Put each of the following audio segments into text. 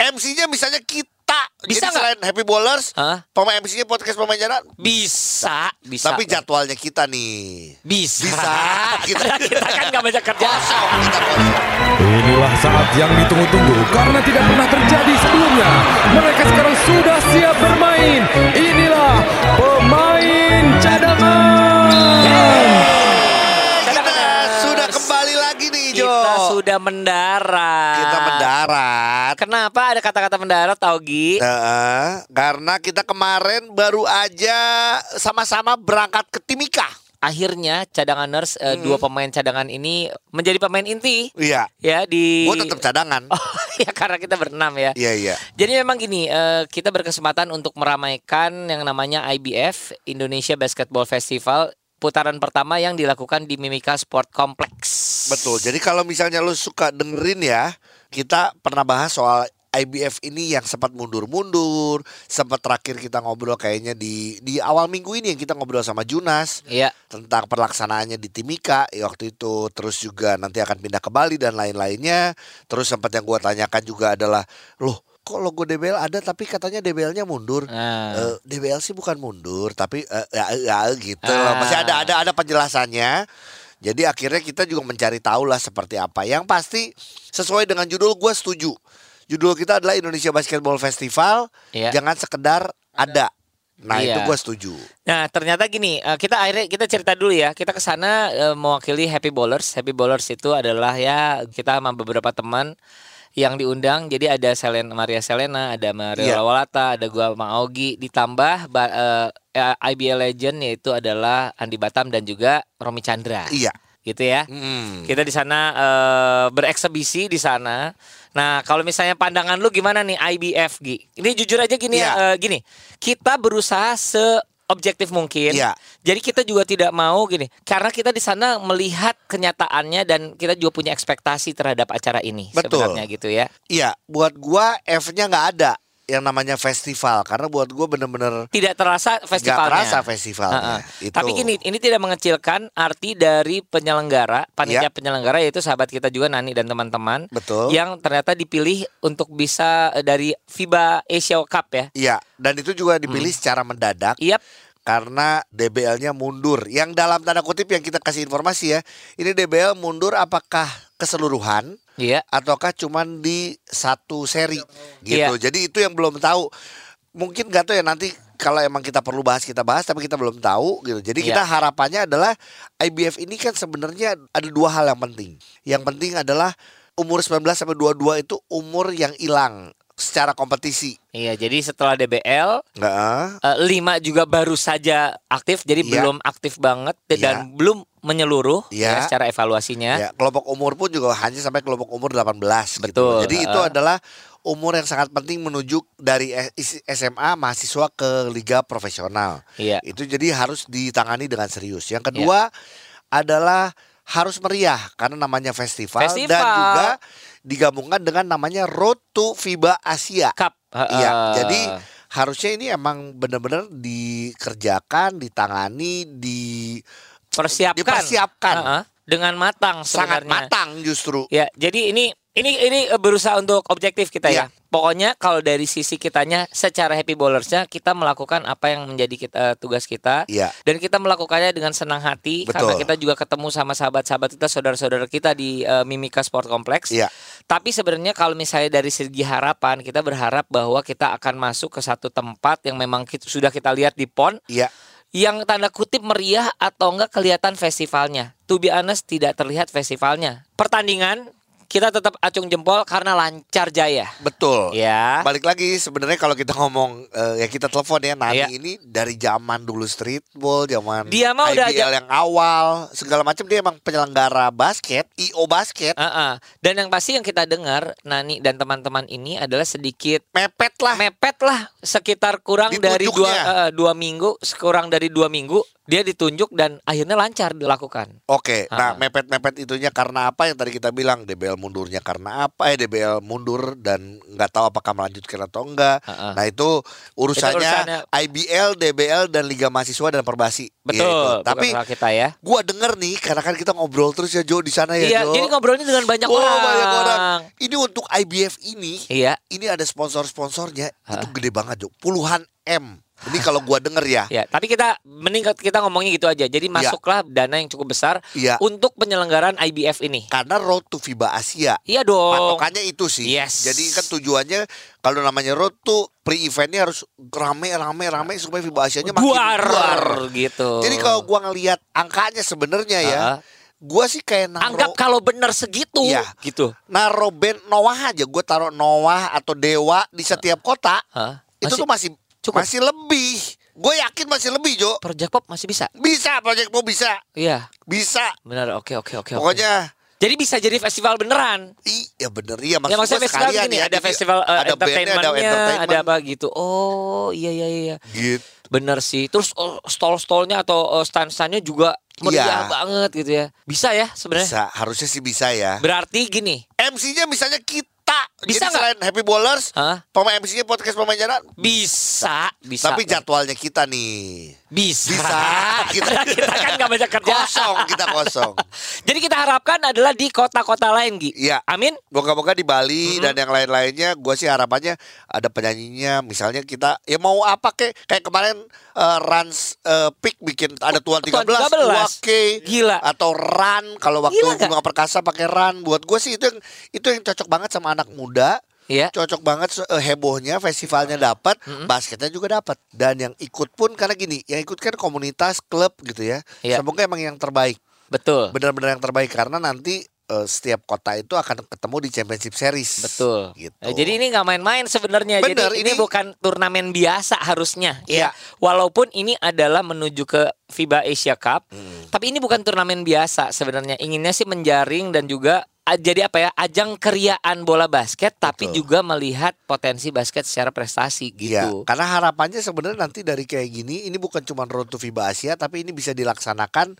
MC-nya misalnya kita. Bisa Jadi nggak? selain Happy Bowlers, Hah? pemain MC-nya podcast pemain jalan Bisa, bisa. Tapi jadwalnya kita nih. bisa. Bisa. Kita, kita kan nggak banyak kerjaan. kosong, kita kosong. Inilah saat yang ditunggu-tunggu karena tidak pernah terjadi sebelumnya. Mereka sekarang sudah siap bermain. Inilah pemain cadangan. Kita sudah kembali lagi nih, Jo. Kita sudah mendarat. Kita mendarat. Kenapa ada kata-kata mendarat, Taugi? Heeh, karena kita kemarin baru aja sama-sama berangkat ke Timika. Akhirnya cadanganers eh, dua pemain cadangan ini menjadi pemain inti Iya. ya di Gue tetap cadangan. Oh ya karena kita berenam ya. Iya iya. Jadi memang gini, eh, kita berkesempatan untuk meramaikan yang namanya IBF Indonesia Basketball Festival putaran pertama yang dilakukan di Mimika Sport Complex. Betul. Jadi kalau misalnya lu suka dengerin ya, kita pernah bahas soal IBF ini yang sempat mundur-mundur, sempat terakhir kita ngobrol kayaknya di di awal minggu ini yang kita ngobrol sama Junas Iya. tentang pelaksanaannya di Timika ya, waktu itu terus juga nanti akan pindah ke Bali dan lain-lainnya. Terus sempat yang gua tanyakan juga adalah, "Loh, kok logo DBL ada tapi katanya DBL-nya mundur?" Nah, Eh, DBL sih bukan mundur tapi eh, ya, ya gitu Ah. masih ada ada ada penjelasannya jadi akhirnya kita juga mencari tahu lah seperti apa yang pasti sesuai dengan judul gue setuju judul kita adalah Indonesia Basketball Festival Iya. jangan sekedar ada nah Iya. itu gue setuju Nah ternyata gini, eh, kita akhirnya kita cerita dulu ya. Kita ke sana eh, mewakili Happy Bowlers. Happy Bowlers itu adalah ya kita sama beberapa teman yang diundang. Jadi ada Selen Maria Selena, ada Maria Iya. Lawalata, ada gua sama Augie. Ditambah ba- eh, IBL Legend yaitu adalah Andi Batam dan juga Romi Chandra. iya Gitu ya. Hmm. Kita di sana eh, bereksebisi di sana. Nah, kalau misalnya pandangan lu gimana nih IBF Gi? Ini jujur aja gini ya, eh, gini. Kita berusaha se objektif mungkin. Iya. Jadi kita juga tidak mau gini, karena kita di sana melihat kenyataannya dan kita juga punya ekspektasi terhadap acara ini Betul. sebenarnya gitu ya. iya buat gue F-nya nggak ada yang namanya festival karena buat gue bener-bener Tidak terasa festivalnya. terasa festivalnya Heeh. itu Tapi gini, ini tidak mengecilkan arti dari penyelenggara, panitia Iya. penyelenggara yaitu sahabat kita juga Nani dan teman-teman betul yang ternyata dipilih untuk bisa eh, dari FIBA Asia Cup ya. Iya, dan itu juga Hmm. dipilih secara mendadak Iya, karena DBL-nya mundur. Yang dalam tanda kutip yang kita kasih informasi ya, ini DBL mundur apakah keseluruhan iya. ataukah cuman di satu seri Iya. gitu. Jadi itu yang belum tahu. Mungkin gak tahu ya nanti kalau emang kita perlu bahas kita bahas tapi kita belum tahu gitu. Jadi kita Iya. harapannya adalah IBF ini kan sebenarnya ada dua hal yang penting. Yang penting adalah umur 19 sampai 22 itu umur yang hilang secara kompetisi. Iya, jadi setelah DBL Nggak, ah. eh, lima juga baru saja aktif, jadi Iya. belum aktif banget dan Iya. belum menyeluruh Iya. ya, secara evaluasinya. Ya, kelompok umur pun juga hanya sampai kelompok umur 18 gitu. Betul, Jadi itu heeh. adalah umur yang sangat penting menuju dari SMA mahasiswa ke liga profesional. Iya. Itu jadi harus ditangani dengan serius. Yang kedua adalah harus meriah karena namanya festival, dan Festival. juga digabungkan dengan namanya Road to FIBA Asia. Cup. Iya, heeh. jadi harusnya ini emang benar-benar dikerjakan, ditangani, di persiapkan, dipersiapkan. Heeh, dengan matang sangat sebenarnya. matang justru. Ya, jadi ini ini ini eh, berusaha untuk objektif kita ya. Iya. Pokoknya kalau dari sisi kitanya secara happy bowlersnya kita melakukan apa yang menjadi kita, tugas kita Iya. dan kita melakukannya dengan senang hati karena Betul. kita juga ketemu sama sahabat-sahabat kita, saudara-saudara kita di eh, Mimika Sport Complex. Iya. Tapi sebenarnya kalau misalnya dari segi harapan kita berharap bahwa kita akan masuk ke satu tempat yang memang kita, sudah kita lihat di PON Iya. yang tanda kutip meriah atau enggak kelihatan festivalnya. To be honest tidak terlihat festivalnya. Pertandingan kita tetap acung jempol karena lancar jaya. Betul. Ya. Balik lagi sebenarnya kalau kita ngomong eh, ya kita telepon ya Nani Iya. ini dari zaman dulu streetball, zaman Dia mah udah IBL yang awal, segala macam dia emang penyelenggara basket, IO basket, Ah, ah. Dan yang pasti yang kita dengar Nani dan teman-teman ini adalah sedikit mepet lah. mepet lah sekitar kurang Di dari dua eh, dua minggu kurang dari dua minggu dia ditunjuk dan akhirnya lancar dilakukan. Oke, nah Ah. mepet-mepet itunya karena apa yang tadi kita bilang DBL mundurnya karena apa? Eh DBL mundur dan nggak tahu apakah melanjutkan atau enggak. Ah, ah. Nah itu urusannya, urusannya- IBL, DBL dan Liga Mahasiswa dan Perbasi. Betul. Bukan Tapi kita ya. gua denger nih karena kan kita ngobrol terus ya Jo di sana ya Iya, Jo. jadi ngobrolnya dengan banyak Oh, orang. banyak orang. Ini untuk IBF ini, Iya. ini ada sponsor-sponsornya itu gede banget Jo, puluhan M. Ini kalau gua denger ya. Ya, tapi kita mending kita ngomongnya gitu aja. Jadi masuklah dana yang cukup besar Iya. untuk penyelenggaraan IBF ini. Karena road to FIBA Asia. Iya dong. Patokannya itu sih. Yes. Jadi kan tujuannya kalau namanya road to pre-eventnya harus rame rame rame supaya FIBA Asianya makin Buar, buar. gitu. Jadi kalau gua ngelihat angkanya sebenarnya ya, Ah. gua sih kayak naro anggap kalau benar segitu Iya. gitu. naro band Noah aja. Gua taruh Noah atau Dewa di setiap kota. Hah? Itu tuh masih cukup. masih lebih. Gue yakin masih lebih, Jo. Project Pop masih bisa. Bisa Project Pop bisa. Iya, Bisa. benar. Oke, oke, oke. Pokoknya Jadi bisa jadi festival beneran. Iya bener iya ya maksudnya festival sekalian gini ya. ada festival uh, ada ada entertainmentnya, ada, entertainment. apa gitu. Oh, iya iya iya. Gitu. Bener sih. Terus oh, stall-stallnya atau uh, stand-standnya juga Iya. meriah banget gitu ya. Bisa ya sebenarnya. Bisa, harusnya sih bisa ya. Berarti gini. MC-nya misalnya kita. Jadi Bisa nggak? selain Happy Bowlers, Hah? pemain MC-nya podcast pemain jalan. Bisa, bisa. Tapi jadwalnya kita nih. bisa. Bisa. Karena kita kan nggak banyak kerja. Kosong, kita kosong. Jadi kita harapkan adalah di kota-kota lain, Gi. Iya. Amin. Moga-moga di Bali dan yang lain-lainnya gue sih harapannya ada penyanyinya misalnya kita ya mau apa kek kayak kemarin eh, Rans eh, Pick bikin ada Tuan 13, Tuan 13. 2K Gila. atau Ran kalau waktu Gila? Bunga Perkasa pakai Ran buat gue sih itu yang itu yang cocok banget sama anak muda Iya. cocok banget eh, hebohnya festivalnya dapat basketnya juga dapat dan yang ikut pun karena gini yang ikut kan komunitas klub gitu ya Iya. semoga emang yang terbaik Betul. benar-benar yang terbaik karena nanti eh, setiap kota itu akan ketemu di championship series Betul. gitu Eh, jadi ini nggak main-main sebenarnya. Jadi ini, ini- bukan turnamen biasa harusnya. Iya. Ya. Walaupun ini adalah menuju ke FIBA Asia Cup, Hmm. tapi ini bukan turnamen biasa sebenarnya. Inginnya sih menjaring dan juga jadi apa ya ajang keriaan bola basket, tapi Betul. juga melihat potensi basket secara prestasi Iya, gitu. karena harapannya sebenarnya nanti dari kayak gini ini bukan cuma road to FIBA Asia tapi ini bisa dilaksanakan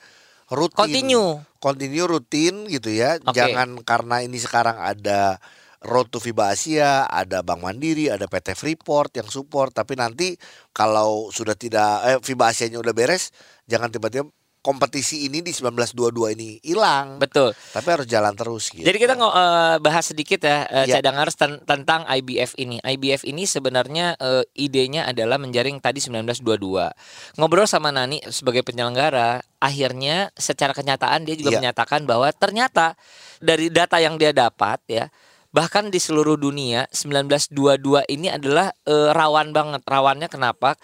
rutin. Continue. Continue rutin gitu ya. Oke. Jangan karena ini sekarang ada road to FIBA Asia, ada Bank Mandiri, ada PT Freeport yang support tapi nanti kalau sudah tidak eh, FIBA Asianya udah beres, jangan tiba-tiba kompetisi ini di 1922 ini hilang. Betul. Tapi harus jalan terus gitu. Jadi kita ngo- eh, bahas sedikit ya eh, Iya. cadangers ten- tentang IBF ini. IBF ini sebenarnya eh, idenya adalah menjaring tadi 1922. Ngobrol sama Nani sebagai penyelenggara, akhirnya secara kenyataan dia juga Iya. menyatakan bahwa ternyata dari data yang dia dapat ya bahkan di seluruh dunia 1922 ini adalah eh, rawan banget. Rawannya kenapa?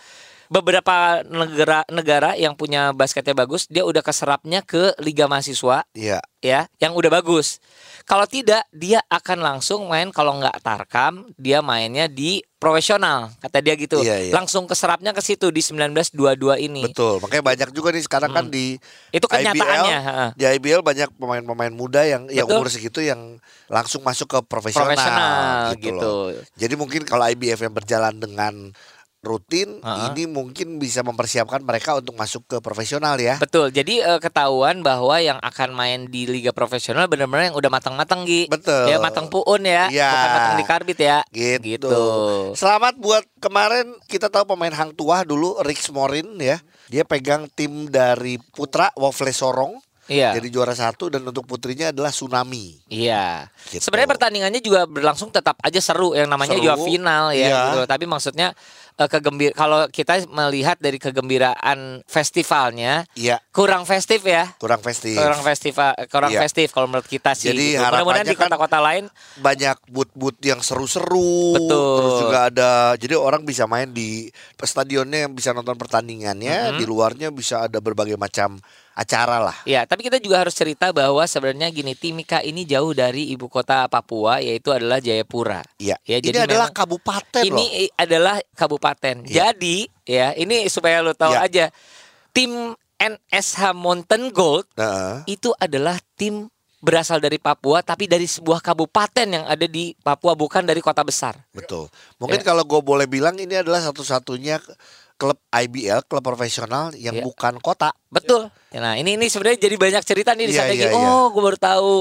Beberapa negara negara yang punya basketnya bagus, dia udah keserapnya ke liga mahasiswa Iya. ya yang udah bagus. Kalau tidak dia akan langsung main kalau nggak tarkam dia mainnya di profesional kata dia gitu. Iya, iya. Langsung keserapnya ke situ di 1922 ini. Betul, makanya banyak juga nih sekarang kan di Hmm. Itu kenyataannya, IBL, di IBL banyak pemain-pemain muda yang yang Betul. umur segitu yang langsung masuk ke profesional, Profesional, gitu. gitu. loh. Jadi mungkin kalau IBF yang berjalan dengan rutin, Ha. ini mungkin bisa mempersiapkan mereka untuk masuk ke profesional ya. Betul. Jadi eh, ketahuan bahwa yang akan main di liga profesional benar-benar yang udah matang-matang Gi. Betul. Ya matang puun ya, Iya. bukan matang di karbit ya. Gitu. Gitu. Selamat buat kemarin kita tahu pemain Hang Tuah dulu Rix Morin ya. Dia pegang tim dari Putra Wafle Sorong. Iya. Jadi juara satu dan untuk putrinya adalah Tsunami. Iya. Gitu. Sebenarnya pertandingannya juga berlangsung tetap aja seru yang namanya Seru. juga final ya Iya. gitu. Tapi maksudnya eh, kegembir kalau kita melihat dari kegembiraan festivalnya Iya, kurang festif ya. kurang festif. Kurang festival kurang Iya. festif kalau menurut kita sih. Jadi gitu. Mudah-mudahan harapannya di kan kota-kota lain banyak boot-boot yang seru-seru. Betul. Terus juga ada jadi orang bisa main di stadionnya yang bisa nonton pertandingannya, Mm-hmm. di luarnya bisa ada berbagai macam acara lah. Ya, tapi kita juga harus cerita bahwa sebenarnya gini, Timika ini jauh dari ibu kota Papua yaitu adalah Jayapura. Iya. Ya, ini jadi adalah memang kabupaten ini loh. adalah kabupaten. Iya. Jadi, ya, ini supaya lo tahu Iya. aja. Tim NSH Mountain Gold Nah, itu adalah tim berasal dari Papua tapi dari sebuah kabupaten yang ada di Papua bukan dari kota besar. betul. Mungkin Ya. kalau gue boleh bilang ini adalah satu-satunya klub IBL, klub profesional yang Iya. bukan kota. Betul. Nah ini ini sebenarnya jadi banyak cerita nih di Iya, sana lagi. iya. Oh, gue baru tahu.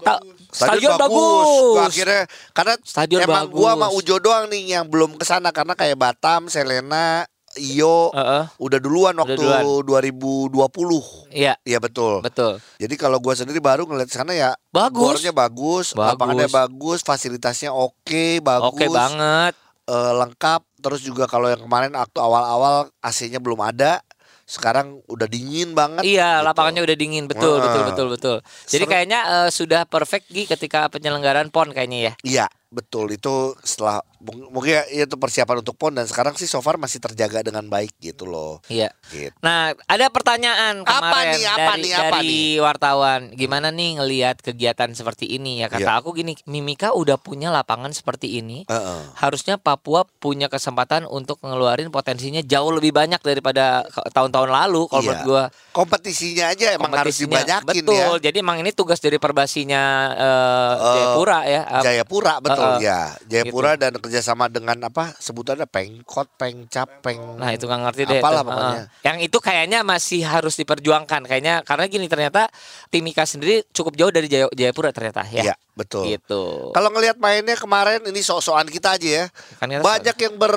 Ta- Stadion, Gua akhirnya karena Stadion emang gua sama bagus. Ujo doang nih yang belum ke sana karena kayak Batam, Selena, Iyo Heeh. udah duluan Udah waktu duluan. 2020. Iya, Iya betul. betul. Jadi kalau gua sendiri baru ngeliat sana ya Bagus. gornya bagus, Bagus. lapangannya bagus, fasilitasnya oke, bagus. Oke banget. Eh, lengkap. Terus juga kalau yang kemarin waktu awal-awal AC-nya belum ada, sekarang udah dingin banget. Iya, gitu. lapangannya udah dingin. Betul, Heeh. betul, betul, betul. Jadi Seru. kayaknya eh, sudah perfect Gi ketika penyelenggaraan PON kayaknya ya. Iya, betul. Itu setelah mung- mungkin ya, itu persiapan untuk PON dan sekarang sih so far masih terjaga dengan baik gitu loh. Iya. Gitu. Nah, ada pertanyaan Apa kemarin nih, apa dari nih, apa dari wartawan. Gimana nih ngelihat kegiatan seperti ini ya? Kata Iya. aku gini, Mimika udah punya lapangan seperti ini. Heeh. Harusnya Papua punya kesempatan untuk ngeluarin potensinya jauh lebih banyak daripada tahun-tahun lalu kalau Iya. menurut gua. Kompetisinya aja emang harus Kompetisinya. dibanyakin betul. ya. Jadi emang ini tugas dari perbasinya eh, Eh, Jayapura ya. Jayapura betul Heeh. ya. Jayapura dan kerjasama dengan apa sebutannya pengkot, pengcap, peng. Nah itu nggak ngerti deh. Apalah itu. pokoknya. Heeh. Yang itu kayaknya masih harus diperjuangkan kayaknya karena gini ternyata Timika sendiri cukup jauh dari Jaya- Jayapura ternyata ya. Iya, betul. Gitu. Kalau ngelihat mainnya kemarin ini sok-sokan kita aja ya. Kan Banyak yang ber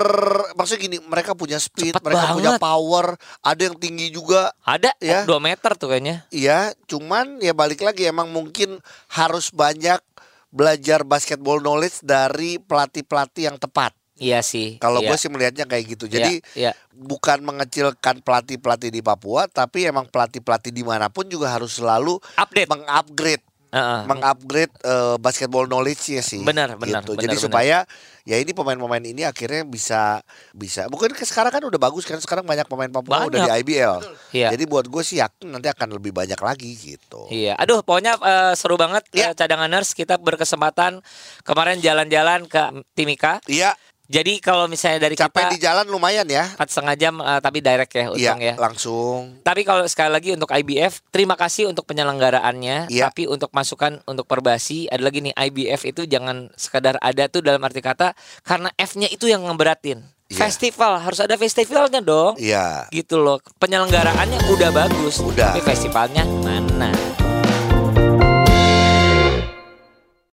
maksudnya gini, mereka punya speed, Cepet mereka punya banget. power, ada yang tinggi juga. ada Ya. 2 meter tuh kayaknya. Iya, cuman ya balik lagi emang mungkin harus banyak belajar basketball knowledge dari pelatih-pelatih yang tepat. Iya sih. Kalau iya. gue sih melihatnya kayak gitu. Jadi Iya, iya. bukan mengecilkan pelatih-pelatih di Papua, tapi emang pelatih-pelatih di mana pun juga harus selalu update. mengupgrade, Heeh. mengupgrade eh, basketball knowledge-nya sih. Benar, benar, Gitu. benar, Jadi benar. supaya ya ini pemain-pemain ini akhirnya bisa bisa. Mungkin sekarang kan udah bagus kan sekarang banyak pemain Papua udah di Banyak. IBL. Iya. Jadi buat gue sih yakin nanti akan lebih banyak lagi gitu. Iya, aduh pokoknya eh, seru banget Iya. eh, cadanganers kita berkesempatan kemarin jalan-jalan ke Timika. Iya, Jadi kalau misalnya dari capek kita di jalan lumayan ya. empat setengah jam eh, tapi direct ya Iya, untung ya. langsung. Tapi kalau sekali lagi untuk IBF, terima kasih untuk penyelenggaraannya. Iya. Tapi untuk masukan untuk perbasi, ada lagi nih IBF itu jangan sekadar ada tuh dalam arti kata karena F-nya itu yang ngeberatin. Iya. Festival harus ada festivalnya dong. Iya. Gitu loh. Penyelenggaraannya udah bagus. Udah. Tapi festivalnya mana?